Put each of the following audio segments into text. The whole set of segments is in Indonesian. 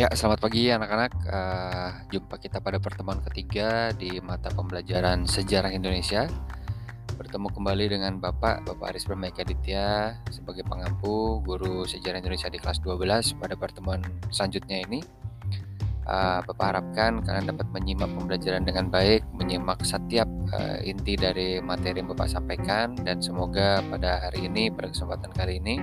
Ya, selamat pagi anak-anak. Uh, jumpa kita pada pertemuan ketiga di mata pembelajaran sejarah Indonesia. Bertemu kembali dengan Bapak, Bapak Aris Brahmeka Ditya sebagai pengampu guru sejarah Indonesia di kelas 12 pada pertemuan selanjutnya ini. Uh, Bapak harapkan kalian dapat menyimak pembelajaran dengan baik, menyimak setiap uh, inti dari materi yang Bapak sampaikan dan semoga pada hari ini, pada kesempatan kali ini,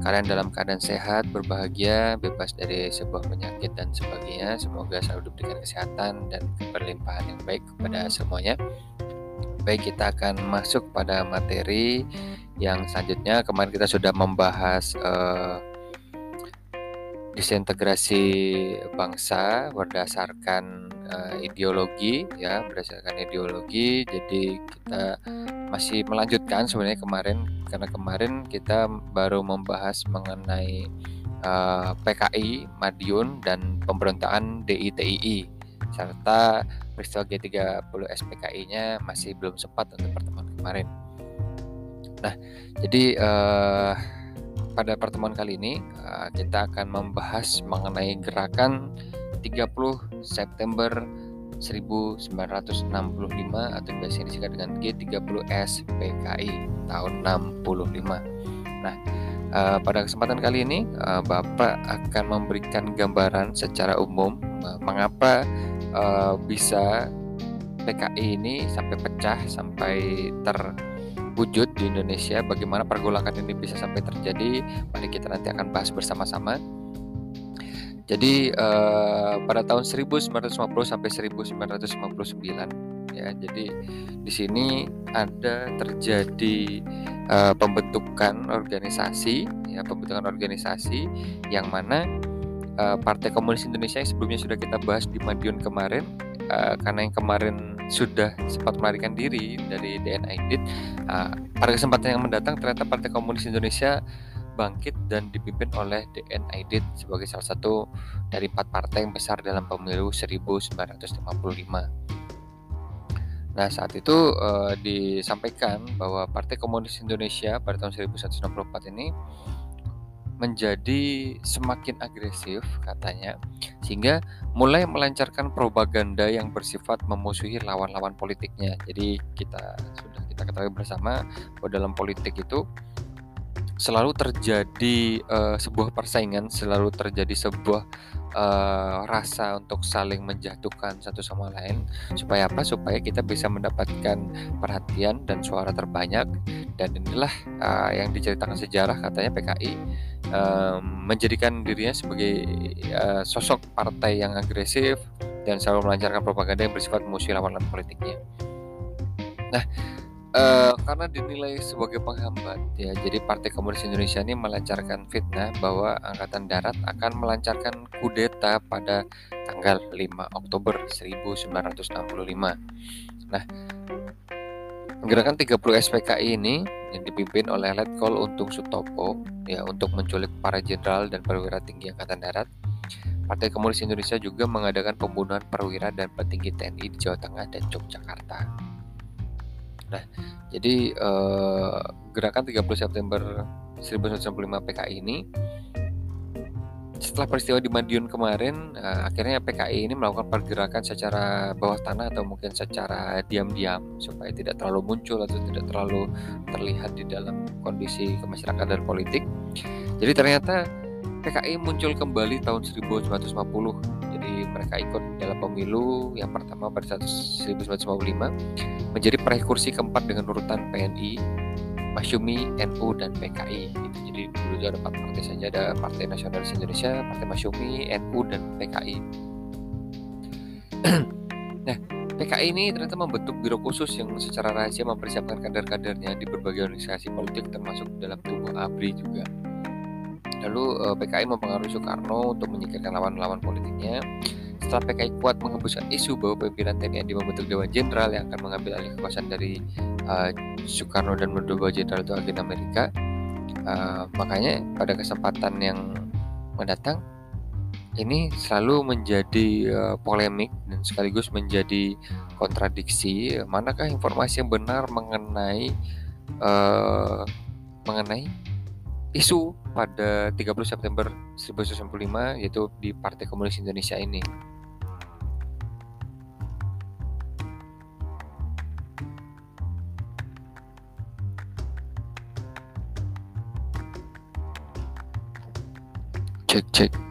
kalian dalam keadaan sehat, berbahagia, bebas dari sebuah penyakit dan sebagainya. Semoga selalu diberikan kesehatan dan keberlimpahan yang baik kepada semuanya. Baik, kita akan masuk pada materi yang selanjutnya. Kemarin kita sudah membahas uh, disintegrasi bangsa berdasarkan uh, ideologi, ya, berdasarkan ideologi. Jadi kita masih melanjutkan sebenarnya kemarin karena kemarin kita baru membahas mengenai uh, eh, PKI Madiun dan pemberontakan DITII serta peristiwa G30 SPKI-nya masih belum sempat untuk pertemuan kemarin. Nah, jadi uh, pada pertemuan kali ini kita akan membahas mengenai gerakan 30 September 1965 atau biasa disingkat dengan G30S PKI tahun 65. Nah, uh, pada kesempatan kali ini uh, Bapak akan memberikan gambaran secara umum uh, mengapa uh, bisa PKI ini sampai pecah sampai terwujud di Indonesia bagaimana pergolakan ini bisa sampai terjadi mari kita nanti akan bahas bersama-sama jadi uh, pada tahun 1950 sampai 1959 ya. Jadi di sini ada terjadi uh, pembentukan organisasi ya, pembentukan organisasi yang mana uh, Partai Komunis Indonesia yang sebelumnya sudah kita bahas di Madiun kemarin uh, karena yang kemarin sudah sempat melarikan diri dari DNI uh, pada kesempatan yang mendatang ternyata Partai Komunis Indonesia bangkit dan dipimpin oleh DN Aidit sebagai salah satu dari empat partai yang besar dalam pemilu 1955. Nah, saat itu uh, disampaikan bahwa Partai Komunis Indonesia pada tahun 1964 ini menjadi semakin agresif katanya sehingga mulai melancarkan propaganda yang bersifat memusuhi lawan-lawan politiknya. Jadi kita sudah kita ketahui bersama bahwa dalam politik itu selalu terjadi uh, sebuah persaingan, selalu terjadi sebuah uh, rasa untuk saling menjatuhkan satu sama lain. Supaya apa? Supaya kita bisa mendapatkan perhatian dan suara terbanyak. Dan inilah uh, yang diceritakan sejarah katanya PKI uh, menjadikan dirinya sebagai uh, sosok partai yang agresif dan selalu melancarkan propaganda yang bersifat musuh lawan-lawan politiknya. Nah, Uh, karena dinilai sebagai penghambat ya jadi Partai Komunis Indonesia ini melancarkan fitnah bahwa Angkatan Darat akan melancarkan kudeta pada tanggal 5 Oktober 1965. Nah, gerakan 30 SPKI ini yang dipimpin oleh Letkol Untung Sutopo ya untuk menculik para jenderal dan perwira tinggi Angkatan Darat. Partai Komunis Indonesia juga mengadakan pembunuhan perwira dan petinggi TNI di Jawa Tengah dan Yogyakarta. Nah, jadi uh, gerakan 30 September 1995 PKI ini setelah peristiwa di Madiun kemarin, uh, akhirnya PKI ini melakukan pergerakan secara bawah tanah atau mungkin secara diam-diam supaya tidak terlalu muncul atau tidak terlalu terlihat di dalam kondisi kemasyarakatan dan politik. Jadi ternyata PKI muncul kembali tahun 1950 mereka ikut dalam pemilu yang pertama pada 1955 menjadi peraih kursi keempat dengan urutan PNI, Masyumi, NU dan PKI. Jadi dulu ada empat partai saja ada Partai Nasionalis Indonesia, Partai Masyumi, NU dan PKI. nah, PKI ini ternyata membentuk biro khusus yang secara rahasia mempersiapkan kader-kadernya di berbagai organisasi politik termasuk dalam tubuh ABRI juga. Lalu eh, PKI mempengaruhi Soekarno untuk menyingkirkan lawan-lawan politiknya. Setelah PKI kuat mengembuskan isu bahwa pimpinan TNI yang membentuk Dewan Jenderal yang akan mengambil alih kekuasaan dari uh, Soekarno dan Dewan Jenderal itu agen Amerika, uh, makanya pada kesempatan yang mendatang ini selalu menjadi uh, polemik dan sekaligus menjadi kontradiksi manakah informasi yang benar mengenai uh, mengenai isu pada 30 September 1995 yaitu di Partai Komunis Indonesia ini. Cek cek.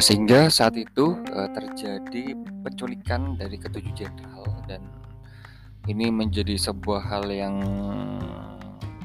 Sehingga saat itu uh, terjadi penculikan dari ketujuh jenderal dan ini menjadi sebuah hal yang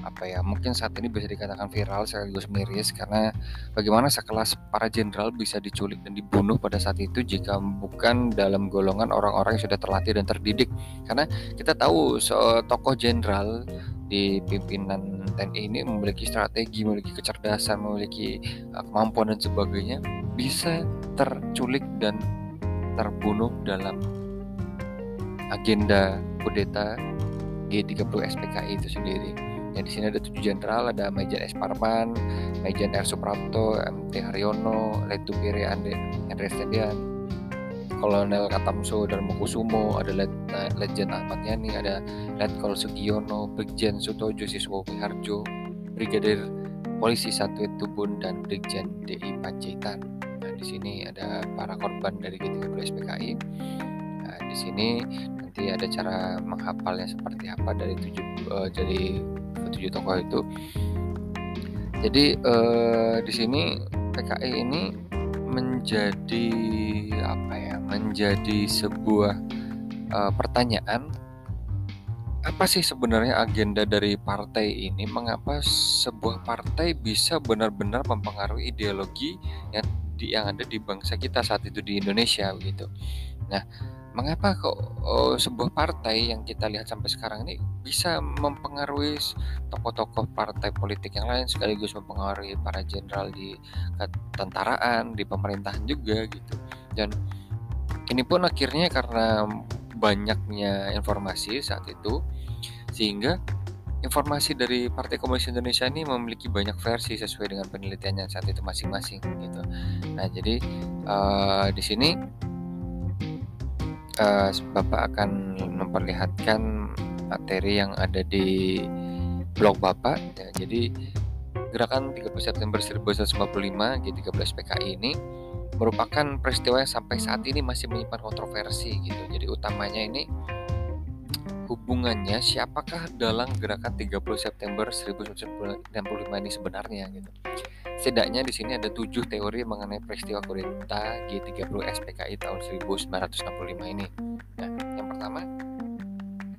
apa ya mungkin saat ini bisa dikatakan viral sekaligus miris karena bagaimana sekelas para jenderal bisa diculik dan dibunuh pada saat itu jika bukan dalam golongan orang-orang yang sudah terlatih dan terdidik. Karena kita tahu tokoh jenderal di pimpinan TNI ini memiliki strategi, memiliki kecerdasan, memiliki uh, kemampuan dan sebagainya bisa terculik dan terbunuh dalam agenda kudeta G30 SPKI itu sendiri. Ya, di sini ada tujuh jenderal, ada Majen S. Parman, Majen R. Suprapto, MT Haryono, Letu Pire Andre, Andre Kolonel Katamso dan Mukusumo, ada Let, uh, Legend Ahmad Yani, ada Letkol Sugiono, Brigjen Sutojo Siswo Harjo, Brigadir Polisi Satu Tubun dan Brigjen DI Panjaitan. Di sini ada para korban dari G30 SPKI. Nah, di sini nanti ada cara menghafalnya seperti apa dari tujuh uh, dari tujuh tokoh itu. Jadi uh, di sini PKI ini menjadi apa ya menjadi sebuah uh, pertanyaan apa sih sebenarnya agenda dari partai ini mengapa sebuah partai bisa benar-benar mempengaruhi ideologi yang di, yang ada di bangsa kita saat itu di Indonesia begitu nah mengapa kok oh, sebuah partai yang kita lihat sampai sekarang ini bisa mempengaruhi tokoh-tokoh partai politik yang lain sekaligus mempengaruhi para jenderal di ketentaraan, di pemerintahan juga gitu. Dan ini pun akhirnya karena banyaknya informasi saat itu sehingga informasi dari Partai Komunis Indonesia ini memiliki banyak versi sesuai dengan penelitiannya saat itu masing-masing gitu. Nah, jadi uh, di sini uh, Bapak akan memperlihatkan materi yang ada di blog Bapak ya. Jadi gerakan 30 September 1955 G13 PKI ini merupakan peristiwa yang sampai saat ini masih menyimpan kontroversi gitu. Jadi utamanya ini hubungannya siapakah dalam gerakan 30 September 1965 ini sebenarnya gitu. Setidaknya di sini ada tujuh teori mengenai peristiwa kudeta G30 SPKI tahun 1965 ini. Nah, yang pertama,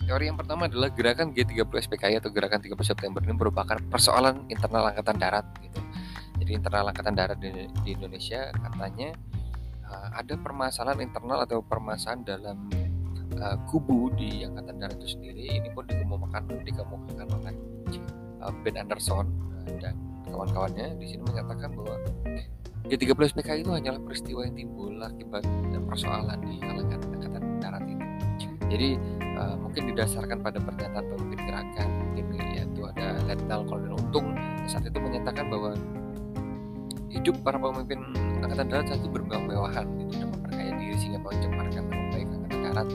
teori yang pertama adalah gerakan G30 SPKI atau gerakan 30 September ini merupakan persoalan internal angkatan darat gitu. Jadi internal angkatan darat di, di Indonesia katanya uh, ada permasalahan internal atau permasalahan dalam uh, kubu di angkatan darat itu sendiri. Ini pun dikemukakan dikemukakan oleh uh, Ben Anderson uh, dan kawan-kawannya di sini menyatakan bahwa G30 PKI itu hanyalah peristiwa yang timbul akibat persoalan di kalangan angkatan darat itu. Jadi uh, mungkin didasarkan pada pernyataan pemimpin gerakan mungkin yaitu ada Letnan Kolonel Untung saat itu menyatakan bahwa hidup para pemimpin angkatan darat itu bermewah-mewahan gitu dan memperkaya diri sehingga mencemarkan nama baik angkatan darat.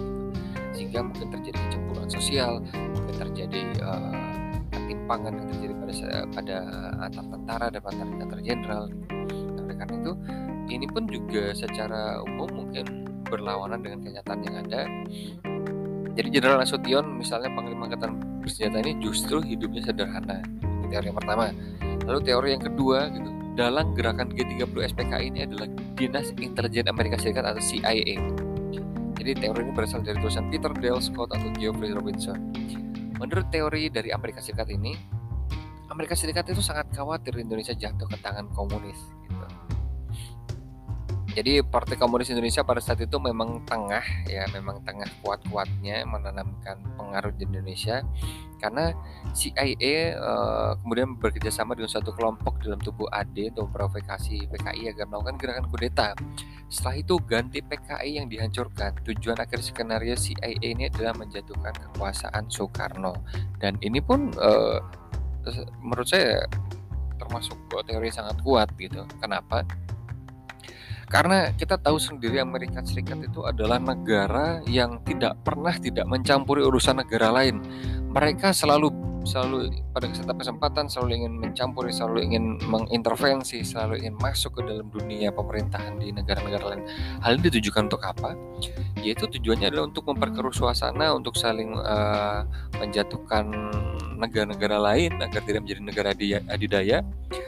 Sehingga mungkin terjadi kecemburuan sosial mungkin terjadi uh, ketimpangan yang terjadi pada pada antar tentara dan antar antar jenderal. Nah, oleh karena itu, ini pun juga secara umum mungkin berlawanan dengan kenyataan yang ada. Jadi Jenderal Nasution misalnya Panglima Angkatan Bersenjata ini justru hidupnya sederhana. Ini teori yang pertama. Lalu teori yang kedua gitu, dalam gerakan G30 SPK ini adalah Dinas Intelijen Amerika Serikat atau CIA. Jadi teori ini berasal dari tulisan Peter Dale Scott atau Geoffrey Robinson. Menurut teori dari Amerika Serikat ini, Amerika Serikat itu sangat khawatir Indonesia jatuh ke tangan komunis. Gitu. Jadi Partai Komunis Indonesia pada saat itu memang tengah ya memang tengah kuat-kuatnya menanamkan pengaruh di Indonesia karena CIA uh, eh, kemudian bekerja sama dengan suatu kelompok dalam tubuh AD untuk memprovokasi PKI agar melakukan gerakan kudeta. Setelah itu ganti PKI yang dihancurkan. Tujuan akhir skenario CIA ini adalah menjatuhkan kekuasaan Soekarno dan ini pun uh, menurut saya termasuk teori sangat kuat gitu. Kenapa? Karena kita tahu sendiri Amerika Serikat itu adalah negara yang tidak pernah tidak mencampuri urusan negara lain. Mereka selalu selalu pada kesempatan selalu ingin mencampuri, selalu ingin mengintervensi, selalu ingin masuk ke dalam dunia pemerintahan di negara-negara lain. Hal ini ditujukan untuk apa? Yaitu tujuannya adalah untuk memperkeruh suasana, untuk saling uh, menjatuhkan negara-negara lain agar tidak menjadi negara adidaya.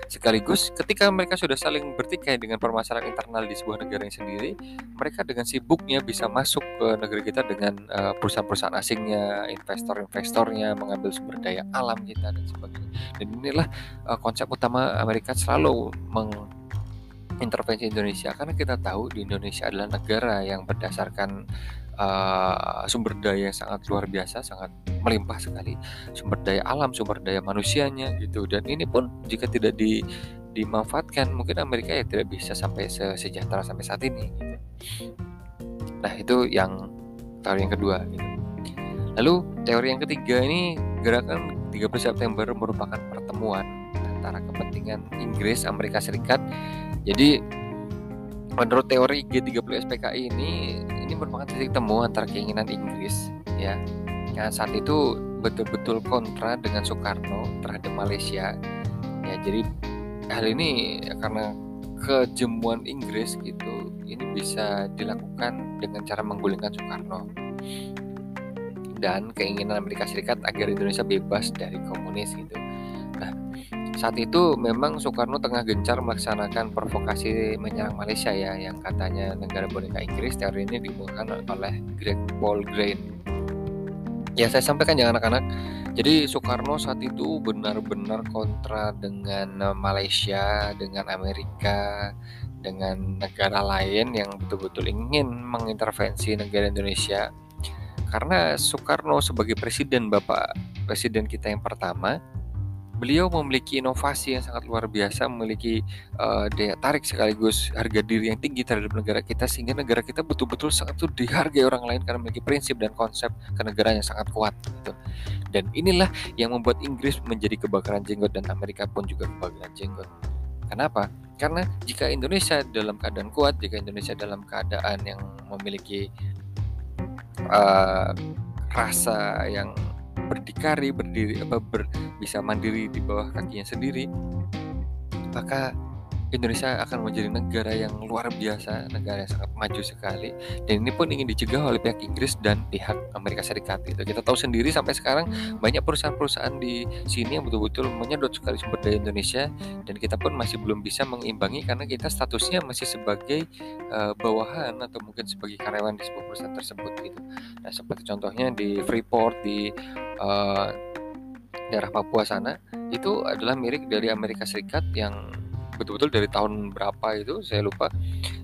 Sekaligus ketika mereka sudah saling bertikai dengan permasalahan internal di sebuah negara yang sendiri, mereka dengan sibuknya bisa masuk ke negeri kita dengan uh, perusahaan-perusahaan asingnya, investor-investornya, mengambil sumber daya alam kita dan sebagainya. Dan inilah uh, konsep utama Amerika selalu mengintervensi Indonesia karena kita tahu di Indonesia adalah negara yang berdasarkan uh, sumber daya yang sangat luar biasa, sangat melimpah sekali, sumber daya alam, sumber daya manusianya gitu. Dan ini pun jika tidak di dimanfaatkan, mungkin Amerika ya tidak bisa sampai sejahtera sampai saat ini. Gitu. Nah itu yang teori yang kedua. Gitu. Lalu teori yang ketiga ini gerakan 30 September merupakan pertemuan antara kepentingan Inggris Amerika Serikat. Jadi menurut teori G30 SPKI ini ini merupakan titik temu antara keinginan Inggris ya. Yang saat itu betul-betul kontra dengan Soekarno terhadap Malaysia. Ya jadi hal ini karena kejemuan Inggris gitu ini bisa dilakukan dengan cara menggulingkan Soekarno dan keinginan Amerika Serikat agar Indonesia bebas dari komunis gitu. Nah, saat itu memang Soekarno tengah gencar melaksanakan provokasi menyerang Malaysia ya yang katanya negara boneka Inggris teori ini dimulakan oleh Greg Paul Grain. Ya saya sampaikan ya anak-anak. Jadi Soekarno saat itu benar-benar kontra dengan Malaysia, dengan Amerika, dengan negara lain yang betul-betul ingin mengintervensi negara Indonesia karena Soekarno sebagai presiden Bapak presiden kita yang pertama beliau memiliki inovasi yang sangat luar biasa, memiliki uh, daya tarik sekaligus harga diri yang tinggi terhadap negara kita sehingga negara kita betul-betul sangat tuh dihargai orang lain karena memiliki prinsip dan konsep kenegaraan yang sangat kuat gitu. Dan inilah yang membuat Inggris menjadi kebakaran jenggot dan Amerika pun juga kebakaran jenggot. Kenapa? Karena jika Indonesia dalam keadaan kuat, jika Indonesia dalam keadaan yang memiliki uh, rasa yang berdikari berdiri apa ber, bisa mandiri di bawah kakinya sendiri maka Indonesia akan menjadi negara yang luar biasa, negara yang sangat maju sekali. Dan ini pun ingin dicegah oleh pihak Inggris dan pihak Amerika Serikat. Gitu. Kita tahu sendiri sampai sekarang banyak perusahaan-perusahaan di sini yang betul-betul menyedot sekali sumber daya Indonesia dan kita pun masih belum bisa mengimbangi karena kita statusnya masih sebagai uh, bawahan atau mungkin sebagai karyawan di sebuah perusahaan tersebut gitu. Nah, seperti contohnya di Freeport di uh, daerah Papua sana itu adalah milik dari Amerika Serikat yang betul-betul dari tahun berapa itu saya lupa.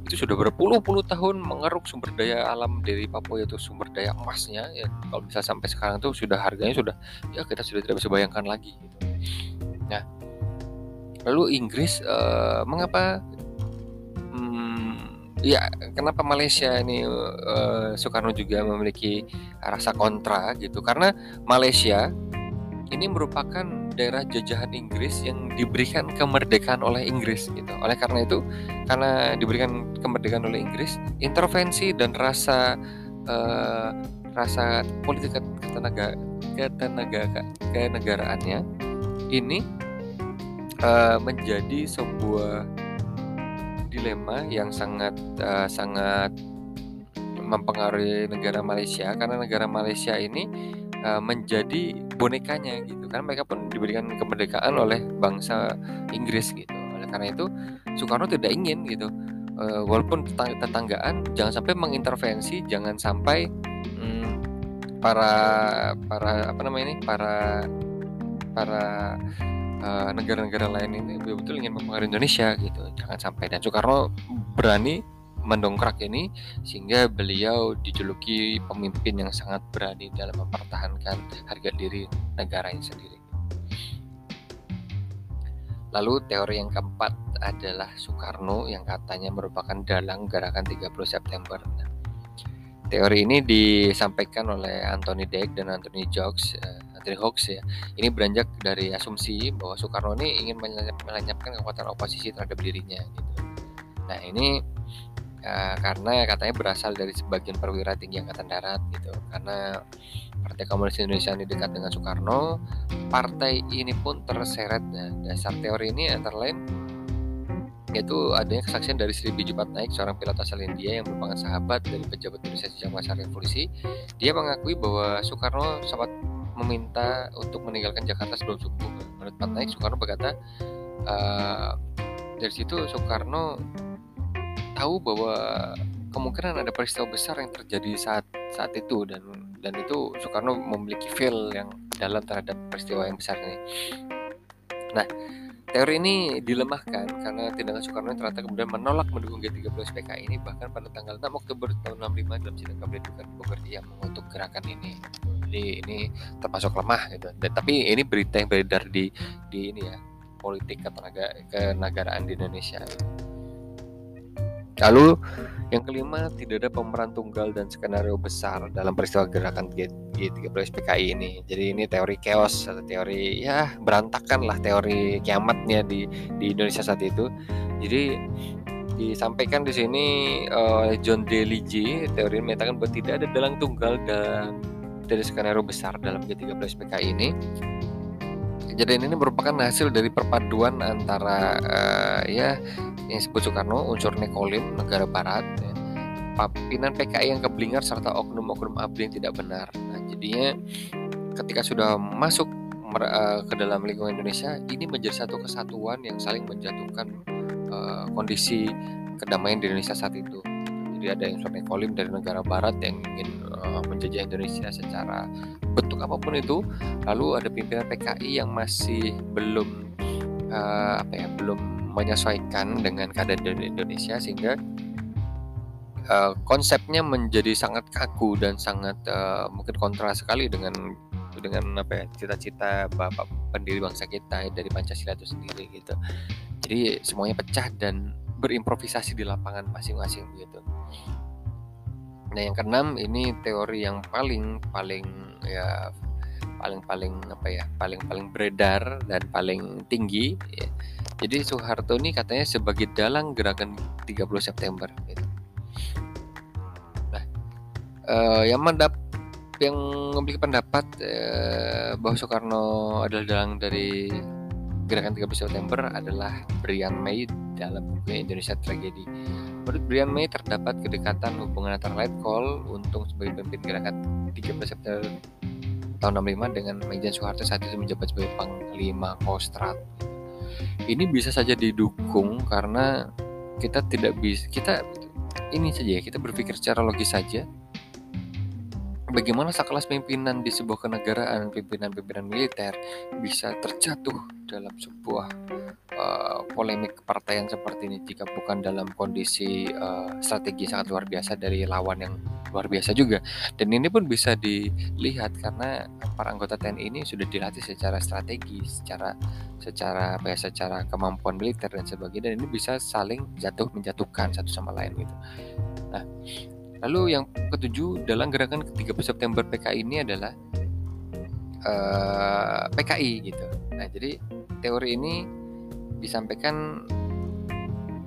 Itu sudah berpuluh-puluh tahun mengeruk sumber daya alam dari Papua yaitu sumber daya emasnya ya. Kalau bisa sampai sekarang itu sudah harganya sudah ya kita sudah tidak bisa bayangkan lagi gitu. nah lalu Inggris uh, mengapa hmm, ya kenapa Malaysia ini uh, Soekarno juga memiliki rasa kontra gitu? Karena Malaysia ini merupakan daerah jajahan Inggris yang diberikan kemerdekaan oleh Inggris gitu. Oleh karena itu, karena diberikan kemerdekaan oleh Inggris, intervensi dan rasa uh, rasa politik ketenaga ketenaga kenegaraannya ini uh, menjadi sebuah dilema yang sangat uh, sangat mempengaruhi negara Malaysia karena negara Malaysia ini uh, menjadi bonekanya gitu. Kan mereka pun diberikan kemerdekaan oleh bangsa Inggris gitu. Oleh karena itu Soekarno tidak ingin gitu. Uh, walaupun tetanggaan jangan sampai mengintervensi jangan sampai hmm, para para apa namanya ini para para negara negara-negara lain ini betul-betul ingin mempengaruhi Indonesia gitu. Jangan sampai. Dan Soekarno berani mendongkrak ini sehingga beliau dijuluki pemimpin yang sangat berani dalam mempertahankan harga diri negaranya sendiri. Lalu teori yang keempat adalah Soekarno yang katanya merupakan dalang gerakan 30 September. Teori ini disampaikan oleh Anthony Deck dan Anthony Jokes, uh, Anthony Hawks ya. Ini beranjak dari asumsi bahwa Soekarno ini ingin melenyapkan kekuatan oposisi terhadap dirinya gitu. Nah, ini uh, karena katanya berasal dari sebagian perwira tinggi angkatan darat gitu. Karena Partai Komunis Indonesia ini dekat dengan Soekarno, partai ini pun terseret. Nah, dasar teori ini antara lain yaitu adanya kesaksian dari Sri Biju Patnaik, seorang pilot asal India yang merupakan sahabat dari pejabat Indonesia sejak masa revolusi. Dia mengakui bahwa Soekarno sempat meminta untuk meninggalkan Jakarta sebelum subuh. Menurut Patnaik, Soekarno berkata, uh, dari situ Soekarno tahu bahwa kemungkinan ada peristiwa besar yang terjadi saat saat itu dan dan itu Soekarno memiliki feel yang dalam terhadap peristiwa yang besar ini. Nah, teori ini dilemahkan karena tindakan Soekarno ternyata kemudian menolak mendukung G30 SPKI ini bahkan pada tanggal 6 Oktober tahun 65 dalam sidang kabinet Bogor dia mengutuk gerakan ini. Jadi ini termasuk lemah gitu. Dan, tapi ini berita yang beredar di di ini ya politik ketenaga kenegaraan di Indonesia. Lalu yang kelima, tidak ada pemeran tunggal dan skenario besar dalam peristiwa gerakan G30 SPKI ini. Jadi ini teori chaos atau teori ya berantakan lah teori kiamatnya di di Indonesia saat itu. Jadi disampaikan di sini oleh John Deligi teori menyatakan bahwa tidak ada dalang tunggal dan dari skenario besar dalam G30 SPKI ini. Kejadian ini merupakan hasil dari perpaduan antara uh, ya yang disebut Soekarno, unsur Nekolim, negara barat, ya. pimpinan PKI yang keblinger serta oknum-oknum ABRI yang tidak benar. Nah, jadinya ketika sudah masuk uh, ke dalam lingkungan Indonesia, ini menjadi satu kesatuan yang saling menjatuhkan uh, kondisi kedamaian di Indonesia saat itu. Jadi ada yang unsur Nekolim dari negara barat yang ingin uh, menjajah Indonesia secara bentuk apa pun itu. Lalu ada pimpinan PKI yang masih belum uh, apa ya, belum menyesuaikan dengan keadaan di Indonesia sehingga uh, konsepnya menjadi sangat kaku dan sangat uh, mungkin kontra sekali dengan dengan apa ya cita-cita bapak pendiri bangsa kita dari Pancasila itu sendiri gitu. Jadi semuanya pecah dan berimprovisasi di lapangan masing-masing gitu. Nah yang keenam ini teori yang paling paling ya paling paling apa ya paling paling beredar dan paling tinggi ya, jadi Soeharto ini katanya sebagai dalang gerakan 30 September gitu. Nah, eh, yang mendap yang memiliki pendapat eh, bahwa Soekarno adalah dalang dari gerakan 30 September adalah Brian May dalam buku Indonesia Tragedi. Menurut Brian May terdapat kedekatan hubungan antara Call untung sebagai pemimpin gerakan 30 September tahun 65 dengan Maijen Soeharto saat itu menjabat sebagai Panglima Kostrad. Ini bisa saja didukung karena kita tidak bisa kita ini saja ya kita berpikir secara logis saja. Bagaimana sekelas pimpinan di sebuah kenegaraan pimpinan-pimpinan militer bisa terjatuh dalam sebuah uh, polemik kepartaian seperti ini jika bukan dalam kondisi uh, strategi sangat luar biasa dari lawan yang luar biasa juga. Dan ini pun bisa dilihat karena para anggota TNI ini sudah dilatih secara strategi secara secara apa ya secara kemampuan militer dan sebagainya dan ini bisa saling jatuh menjatuhkan satu sama lain gitu. Nah lalu yang ketujuh dalam gerakan ke 30 September PKI ini adalah uh, eh, PKI gitu. Nah jadi teori ini disampaikan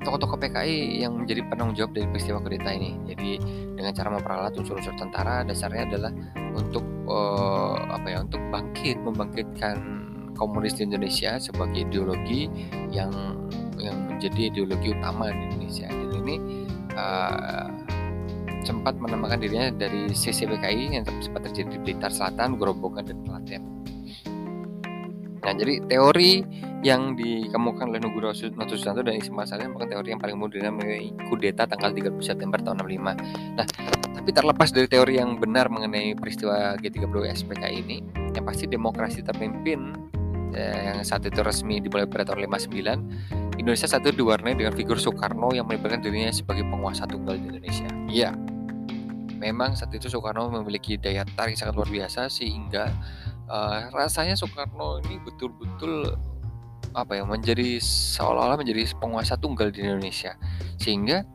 tokoh-tokoh PKI yang menjadi penanggung jawab dari peristiwa kudeta ini. Jadi dengan cara memperalat unsur-unsur tentara dasarnya adalah untuk uh, apa ya untuk bangkit membangkitkan komunis di Indonesia sebagai ideologi yang yang menjadi ideologi utama di Indonesia. Jadi ini uh, sempat menambahkan dirinya dari CCPKI yang sempat terjadi di Blitar Selatan, Grobogan dan Klaten. Nah, jadi teori yang dikemukakan oleh Nugroho Susanto dan Ismail Salim merupakan teori yang paling modern mengenai kudeta tanggal 30 September tahun 65. Nah, tapi terlepas dari teori yang benar mengenai peristiwa G30 SPK ini, yang pasti demokrasi terpimpin eh, yang saat itu resmi dimulai pada tahun 59 Indonesia satu diwarnai dengan figur Soekarno yang melibatkan dirinya sebagai penguasa tunggal di Indonesia. Iya, memang saat itu Soekarno memiliki daya tarik sangat luar biasa sehingga uh, rasanya Soekarno ini betul-betul apa ya menjadi seolah-olah menjadi penguasa tunggal di Indonesia sehingga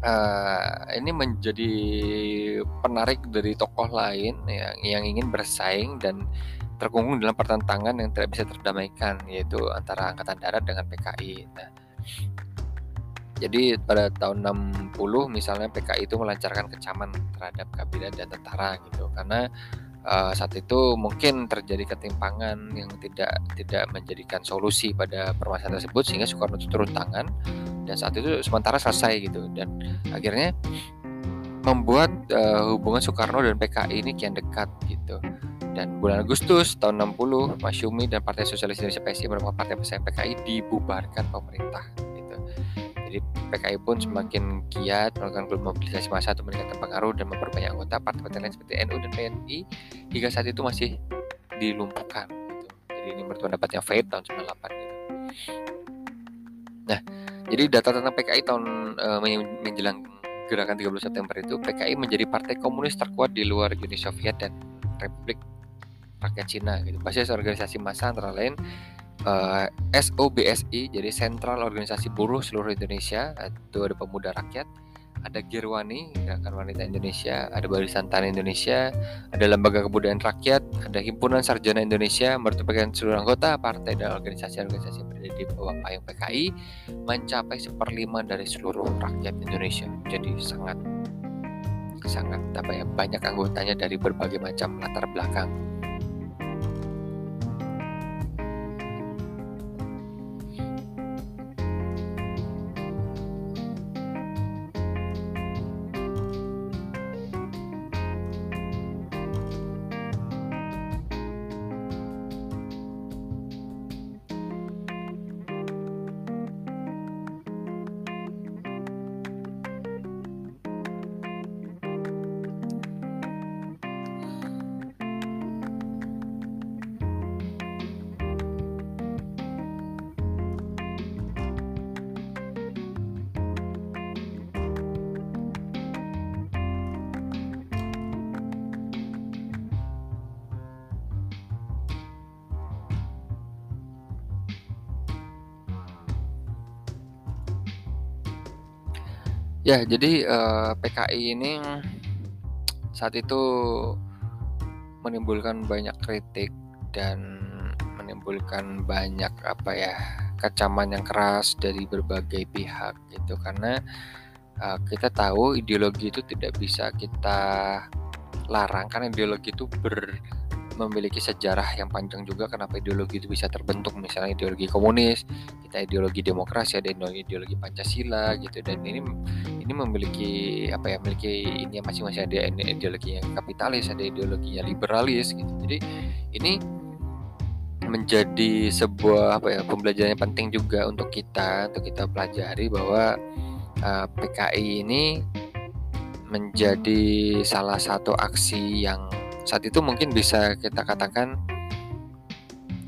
uh, ini menjadi penarik dari tokoh lain yang yang ingin bersaing dan terkungkung dalam pertentangan yang tidak bisa terdamaikan yaitu antara angkatan darat dengan PKI. Nah, jadi pada tahun 60 misalnya PKI itu melancarkan kecaman terhadap kabinet dan tentara gitu karena uh, saat itu mungkin terjadi ketimpangan yang tidak tidak menjadikan solusi pada permasalahan tersebut sehingga Soekarno itu turun tangan dan saat itu sementara selesai gitu. Dan akhirnya membuat uh, hubungan Soekarno dan PKI ini kian dekat gitu. Dan bulan Agustus tahun 60 Masyumi dan Partai Sosialis Indonesia PSI merupakan partai pesaing PKI dibubarkan pemerintah jadi PKI pun semakin giat melakukan mobilisasi massa untuk meningkatkan pengaruh dan memperbanyak anggota partai-partai lain seperti NU dan PNI hingga saat itu masih dilumpuhkan gitu. Jadi ini menurut pendapatnya Faid tahun 98 gitu. Nah, jadi data tentang PKI tahun uh, menjelang gerakan 30 September itu PKI menjadi partai komunis terkuat di luar Uni Soviet dan Republik Rakyat Cina gitu. Basis organisasi massa antara lain uh, eh, SOBSI jadi Sentral Organisasi Buruh Seluruh Indonesia itu ada Pemuda Rakyat ada Girwani Gerakan Wanita Indonesia ada Barisan Tani Indonesia ada Lembaga Kebudayaan Rakyat ada Himpunan Sarjana Indonesia merupakan seluruh anggota partai dan organisasi-organisasi berada di bawah payung PKI mencapai seperlima dari seluruh rakyat Indonesia. Jadi sangat sangat apa ya banyak anggotanya dari berbagai macam latar belakang Ya, jadi uh, eh, PKI ini saat itu menimbulkan banyak kritik dan menimbulkan banyak apa ya kecaman yang keras dari berbagai pihak gitu. Karena uh, kita tahu ideologi itu tidak bisa kita larang karena ideologi itu ber memiliki sejarah yang panjang juga kenapa ideologi itu bisa terbentuk. Misalnya ideologi komunis kita ideologi demokrasi ada ideologi pancasila gitu dan ini ini memiliki apa ya memiliki ini masing-masing ada ideologi yang kapitalis ada ideologi yang liberalis gitu. Jadi ini menjadi sebuah apa ya pembelajaran yang penting juga untuk kita untuk kita pelajari bahwa uh, PKI ini menjadi salah satu aksi yang saat itu mungkin bisa kita katakan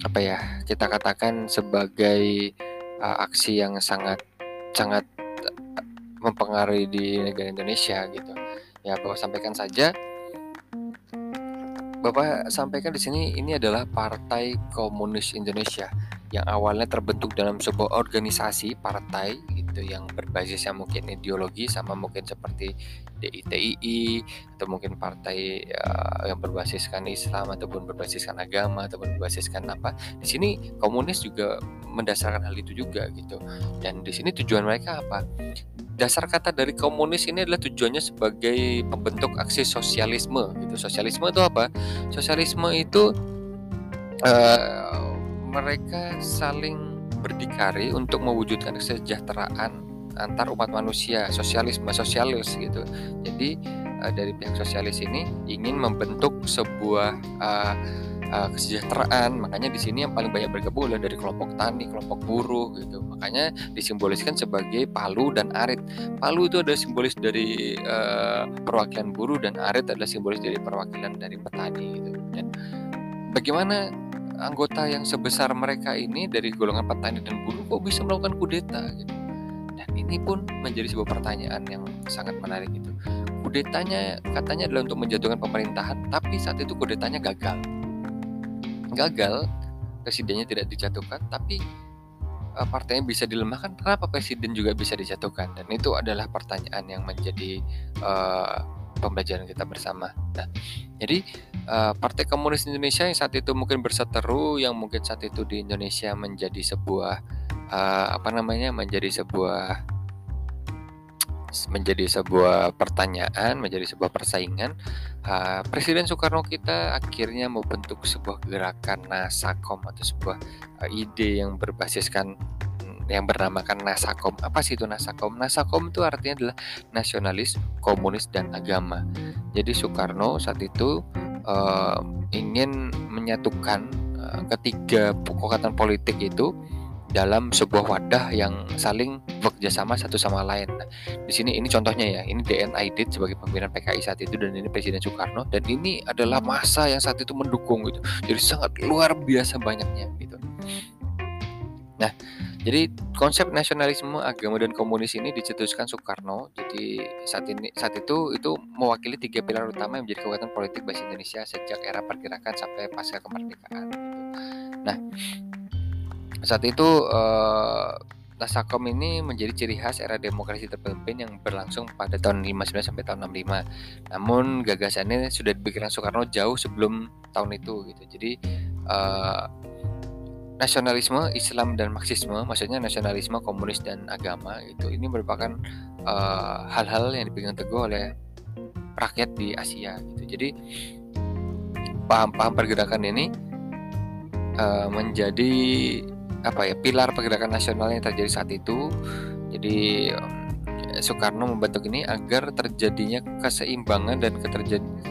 apa ya kita katakan sebagai uh, aksi yang sangat sangat mempengaruhi di negara Indonesia gitu. Ya bapak sampaikan saja. Bapak sampaikan di sini ini adalah Partai Komunis Indonesia yang awalnya terbentuk dalam sebuah organisasi partai gitu yang berbasis yang mungkin ideologi sama mungkin seperti DITII atau mungkin partai uh, yang berbasiskan Islam ataupun berbasiskan agama ataupun berbasiskan apa. Di sini komunis juga mendasarkan hal itu juga gitu. Dan di sini tujuan mereka apa dasar kata dari komunis ini adalah tujuannya sebagai pembentuk aksi sosialisme gitu sosialisme itu apa sosialisme itu uh, mereka saling berdikari untuk mewujudkan kesejahteraan antar umat manusia, sosialisme sosialis gitu. Jadi uh, dari pihak sosialis ini ingin membentuk sebuah uh, uh, kesejahteraan. Makanya di sini yang paling banyak bergabung adalah dari kelompok tani, kelompok buruh gitu. Makanya disimboliskan sebagai palu dan arit. Palu itu adalah simbolis dari uh, perwakilan buruh dan arit adalah simbolis dari perwakilan dari petani gitu. Dan bagaimana anggota yang sebesar mereka ini dari golongan petani dan buruh kok bisa melakukan kudeta gitu. Dan ini pun menjadi sebuah pertanyaan yang sangat menarik itu. Kudetanya katanya adalah untuk menjatuhkan pemerintahan, tapi saat itu kudetanya gagal. Gagal, presidennya tidak dijatuhkan, tapi uh, partainya bisa dilemahkan. Kenapa presiden juga bisa dijatuhkan? Dan itu adalah pertanyaan yang menjadi uh, pembelajaran kita bersama. Nah, jadi uh, Partai Komunis Indonesia yang saat itu mungkin berseteru, yang mungkin saat itu di Indonesia menjadi sebuah uh, apa namanya, menjadi sebuah menjadi sebuah pertanyaan, menjadi sebuah persaingan. Uh, Presiden Soekarno kita akhirnya membentuk sebuah gerakan Nasakom atau sebuah uh, ide yang berbasiskan yang bernamakan Nasakom. Apa sih itu Nasakom? Nasakom itu artinya adalah nasionalis, komunis, dan agama. Jadi Soekarno saat itu uh, ingin menyatukan uh, ketiga pokokatan politik itu dalam sebuah wadah yang saling bekerja sama satu sama lain. Nah, di sini ini contohnya ya, ini DN Aidit sebagai pimpinan PKI saat itu dan ini Presiden Soekarno dan ini adalah masa yang saat itu mendukung gitu. Jadi sangat luar biasa banyaknya gitu. Nah, jadi konsep nasionalisme agama dan komunis ini dicetuskan Soekarno. Jadi saat ini saat itu itu mewakili tiga pilar utama yang menjadi kekuatan politik bagi Indonesia sejak era pergerakan sampai pasca kemerdekaan. Nah saat itu eh, Nasakom ini menjadi ciri khas era demokrasi terpimpin yang berlangsung pada tahun 59 sampai tahun 65. Namun gagasannya sudah dipikirkan Soekarno jauh sebelum tahun itu gitu. Jadi eh, nasionalisme Islam dan Marxisme, maksudnya nasionalisme komunis dan agama itu ini merupakan eh, hal-hal uh, yang dipegang teguh oleh rakyat di Asia gitu. Jadi paham-paham pergerakan ini uh, menjadi apa ya pilar pergerakan nasional yang terjadi saat itu. Jadi Soekarno membentuk ini agar terjadinya keseimbangan dan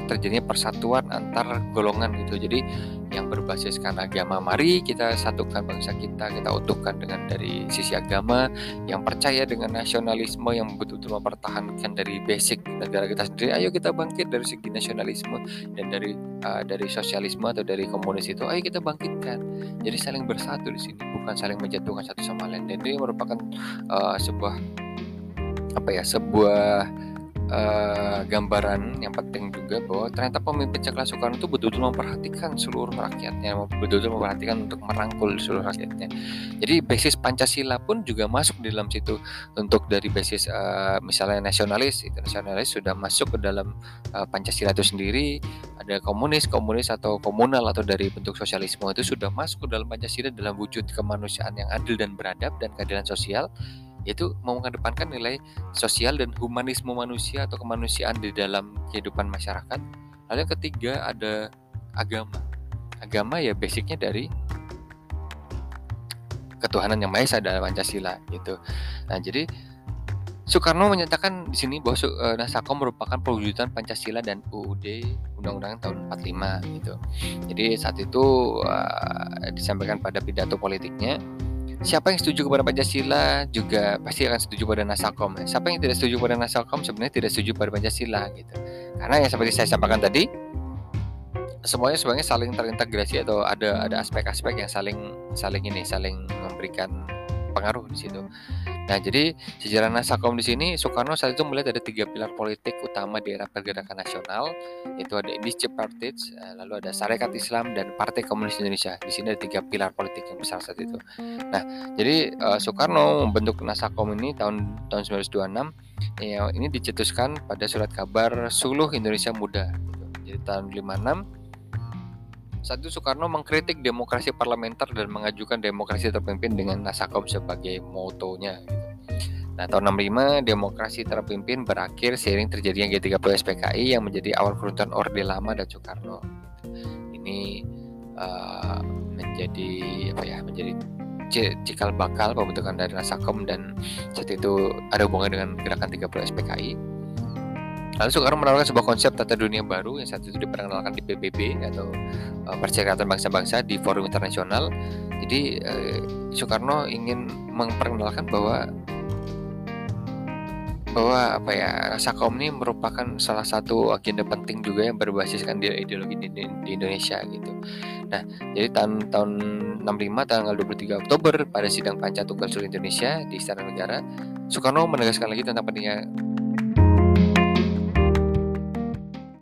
terjadinya persatuan antar golongan gitu. Jadi yang berbasiskan agama, mari kita satukan bangsa kita, kita utuhkan dengan dari sisi agama, yang percaya dengan nasionalisme yang betul-betul mempertahankan dari basic negara kita sendiri. Ayo kita bangkit dari segi nasionalisme dan dari uh, dari sosialisme atau dari komunis itu, ayo kita bangkitkan. Jadi saling bersatu di sini, bukan saling menjatuhkan satu sama lain. Dan ini merupakan uh, sebuah apa ya sebuah uh, gambaran yang penting juga bahwa ternyata pemimpin Cakra Soekarno itu betul-betul memperhatikan seluruh rakyatnya, betul-betul memperhatikan untuk merangkul seluruh rakyatnya. Jadi basis Pancasila pun juga masuk di dalam situ untuk dari basis uh, misalnya nasionalis, itu nasionalis sudah masuk ke dalam uh, Pancasila itu sendiri. Ada komunis, komunis atau komunal atau dari bentuk sosialisme itu sudah masuk ke dalam Pancasila dalam wujud kemanusiaan yang adil dan beradab dan keadilan sosial yaitu mengedepankan nilai sosial dan humanisme manusia atau kemanusiaan di dalam kehidupan masyarakat. Lalu yang ketiga ada agama. Agama ya basicnya dari ketuhanan yang maha esa dalam Pancasila gitu. Nah, jadi Soekarno menyatakan di sini bahwa uh, Nasakom merupakan perwujudan Pancasila dan UUD Undang-Undang tahun 45 gitu. Jadi saat itu uh, disampaikan pada pidato politiknya siapa yang setuju kepada Pancasila juga pasti akan setuju pada Nasakom. Siapa yang tidak setuju pada Nasakom sebenarnya tidak setuju pada Pancasila gitu. Karena yang seperti saya sampaikan tadi, semuanya sebenarnya saling terintegrasi atau ada ada aspek-aspek yang saling saling ini saling memberikan pengaruh di situ. Nah, jadi sejarah Nasakom di sini Soekarno saat itu melihat ada tiga pilar politik utama di era pergerakan nasional, yaitu ada Initiative Party, eh, lalu ada Sarekat Islam dan Partai Komunis Indonesia. Di sini ada tiga pilar politik yang besar saat itu. Nah, jadi uh, Soekarno membentuk Nasakom ini tahun tahun 1926. Ya, ini dicetuskan pada surat kabar Suluh Indonesia Muda. Gitu. Jadi tahun 56 saat itu Soekarno mengkritik demokrasi parlementer dan mengajukan demokrasi terpimpin dengan Nasakom sebagai motonya. Gitu. Nah, tahun 65 demokrasi terpimpin berakhir seiring terjadinya G30 SPKI yang menjadi awal keruntuhan Orde Lama dan Soekarno. Ini uh, menjadi apa ya? Menjadi cikal bakal pembentukan dari Nasakom dan saat itu ada hubungan dengan gerakan 30 SPKI Lalu Soekarno menawarkan sebuah konsep tata dunia baru yang saat itu diperkenalkan di PBB atau uh, Perserikatan Bangsa-Bangsa di forum internasional. Jadi uh, Soekarno ingin memperkenalkan bahwa bahwa apa ya rasa kaum ini merupakan salah satu agenda penting juga yang berbasiskan ideologi di, di Indonesia gitu. Nah, jadi tahun tahun 65 tanggal 23 Oktober pada sidang Panca Tunggal Seluruh Indonesia di Istana Negara, Soekarno menegaskan lagi tentang pentingnya